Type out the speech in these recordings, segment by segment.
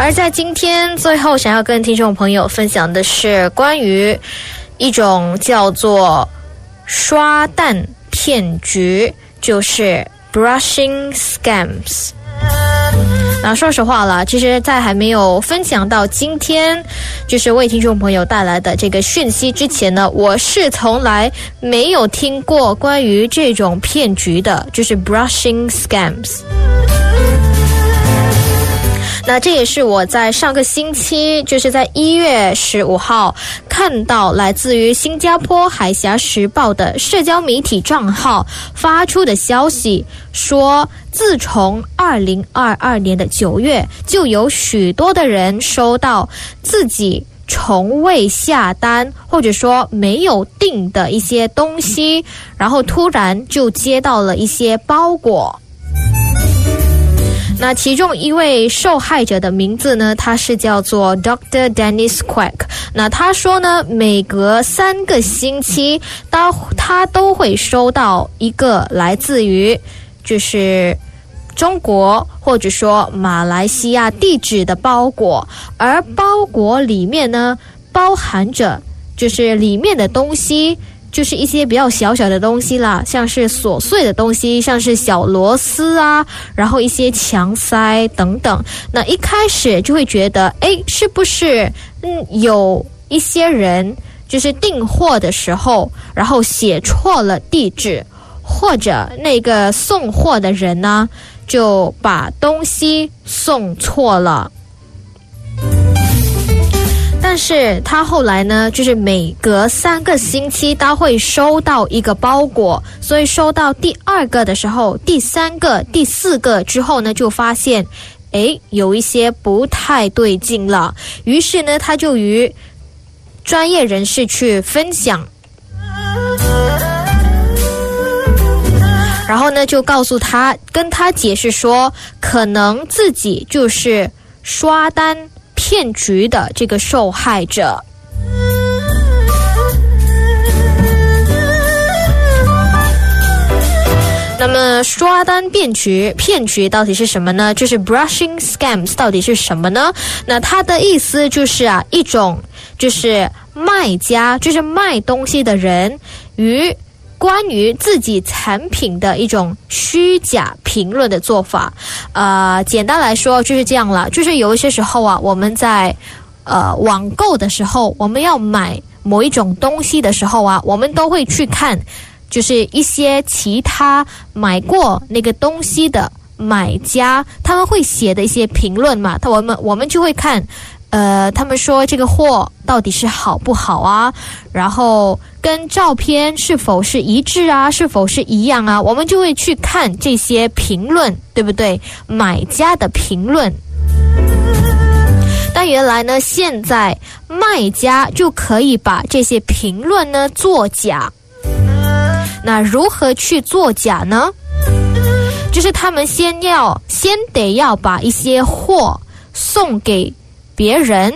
而在今天最后，想要跟听众朋友分享的是关于一种叫做刷蛋骗局，就是 brushing scams。那说实话了，其实，在还没有分享到今天，就是为听众朋友带来的这个讯息之前呢，我是从来没有听过关于这种骗局的，就是 brushing scams。那这也是我在上个星期，就是在一月十五号看到来自于新加坡海峡时报的社交媒体账号发出的消息，说自从二零二二年的九月，就有许多的人收到自己从未下单或者说没有订的一些东西，然后突然就接到了一些包裹。那其中一位受害者的名字呢？他是叫做 Doctor Dennis Quack。那他说呢，每隔三个星期，他他都会收到一个来自于就是中国或者说马来西亚地址的包裹，而包裹里面呢，包含着就是里面的东西。就是一些比较小小的东西啦，像是琐碎的东西，像是小螺丝啊，然后一些墙塞等等。那一开始就会觉得，哎，是不是嗯有一些人就是订货的时候，然后写错了地址，或者那个送货的人呢就把东西送错了。但是他后来呢，就是每隔三个星期，他会收到一个包裹，所以收到第二个的时候，第三个、第四个之后呢，就发现，哎，有一些不太对劲了。于是呢，他就与专业人士去分享，然后呢，就告诉他，跟他解释说，可能自己就是刷单。骗局的这个受害者。那么刷单骗局，骗局到底是什么呢？就是 brushing scams 到底是什么呢？那它的意思就是啊，一种就是卖家，就是卖东西的人与。关于自己产品的一种虚假评论的做法，呃，简单来说就是这样了。就是有一些时候啊，我们在呃网购的时候，我们要买某一种东西的时候啊，我们都会去看，就是一些其他买过那个东西的买家，他们会写的一些评论嘛，他我们我们就会看。呃，他们说这个货到底是好不好啊？然后跟照片是否是一致啊？是否是一样啊？我们就会去看这些评论，对不对？买家的评论。但原来呢，现在卖家就可以把这些评论呢作假。那如何去作假呢？就是他们先要先得要把一些货送给。别人，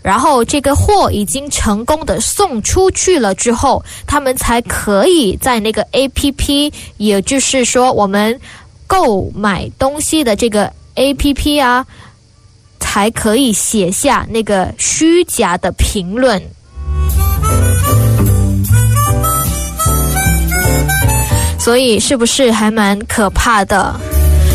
然后这个货已经成功的送出去了之后，他们才可以在那个 A P P，也就是说我们购买东西的这个 A P P 啊，才可以写下那个虚假的评论。所以是不是还蛮可怕的？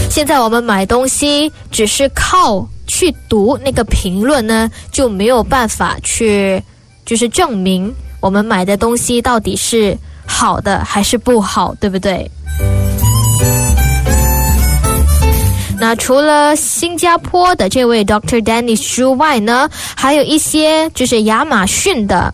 现在我们买东西只是靠。去读那个评论呢，就没有办法去，就是证明我们买的东西到底是好的还是不好，对不对？那除了新加坡的这位 Doctor Dennis 之外呢，还有一些就是亚马逊的。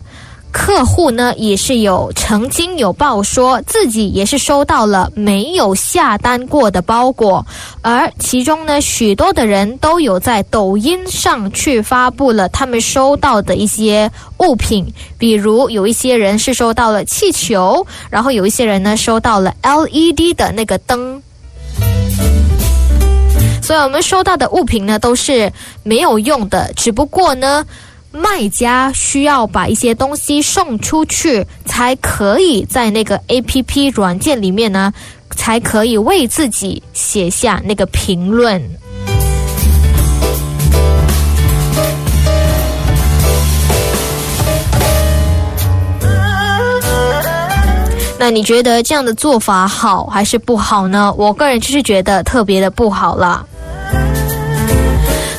客户呢也是有曾经有报说自己也是收到了没有下单过的包裹，而其中呢许多的人都有在抖音上去发布了他们收到的一些物品，比如有一些人是收到了气球，然后有一些人呢收到了 LED 的那个灯，所以我们收到的物品呢都是没有用的，只不过呢。卖家需要把一些东西送出去才可以在那个 app 软件里面呢才可以为自己写下那个评论。那你觉得这样的做法好还是不好呢？我个人就是觉得特别的不好了。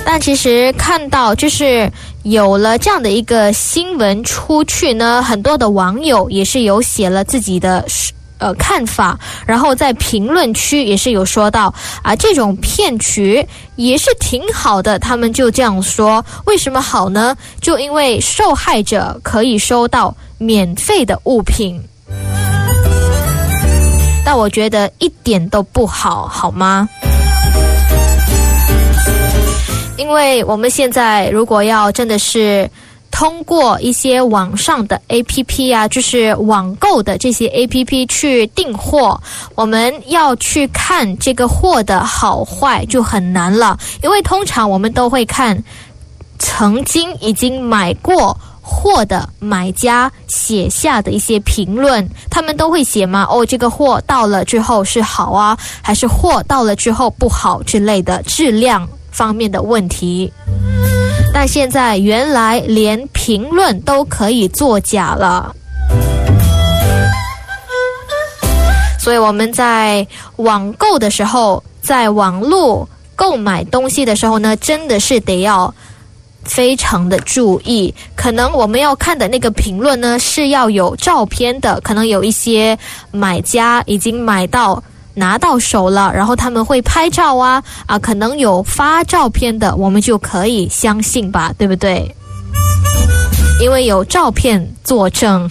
但其实看到就是有了这样的一个新闻出去呢，很多的网友也是有写了自己的呃看法，然后在评论区也是有说到啊，这种骗局也是挺好的。他们就这样说，为什么好呢？就因为受害者可以收到免费的物品。但我觉得一点都不好，好吗？因为我们现在如果要真的是通过一些网上的 A P P 啊，就是网购的这些 A P P 去订货，我们要去看这个货的好坏就很难了。因为通常我们都会看曾经已经买过货的买家写下的一些评论，他们都会写吗？哦，这个货到了之后是好啊，还是货到了之后不好之类的质量。方面的问题，但现在原来连评论都可以作假了，所以我们在网购的时候，在网络购买东西的时候呢，真的是得要非常的注意。可能我们要看的那个评论呢，是要有照片的，可能有一些买家已经买到。拿到手了，然后他们会拍照啊啊，可能有发照片的，我们就可以相信吧，对不对？因为有照片作证。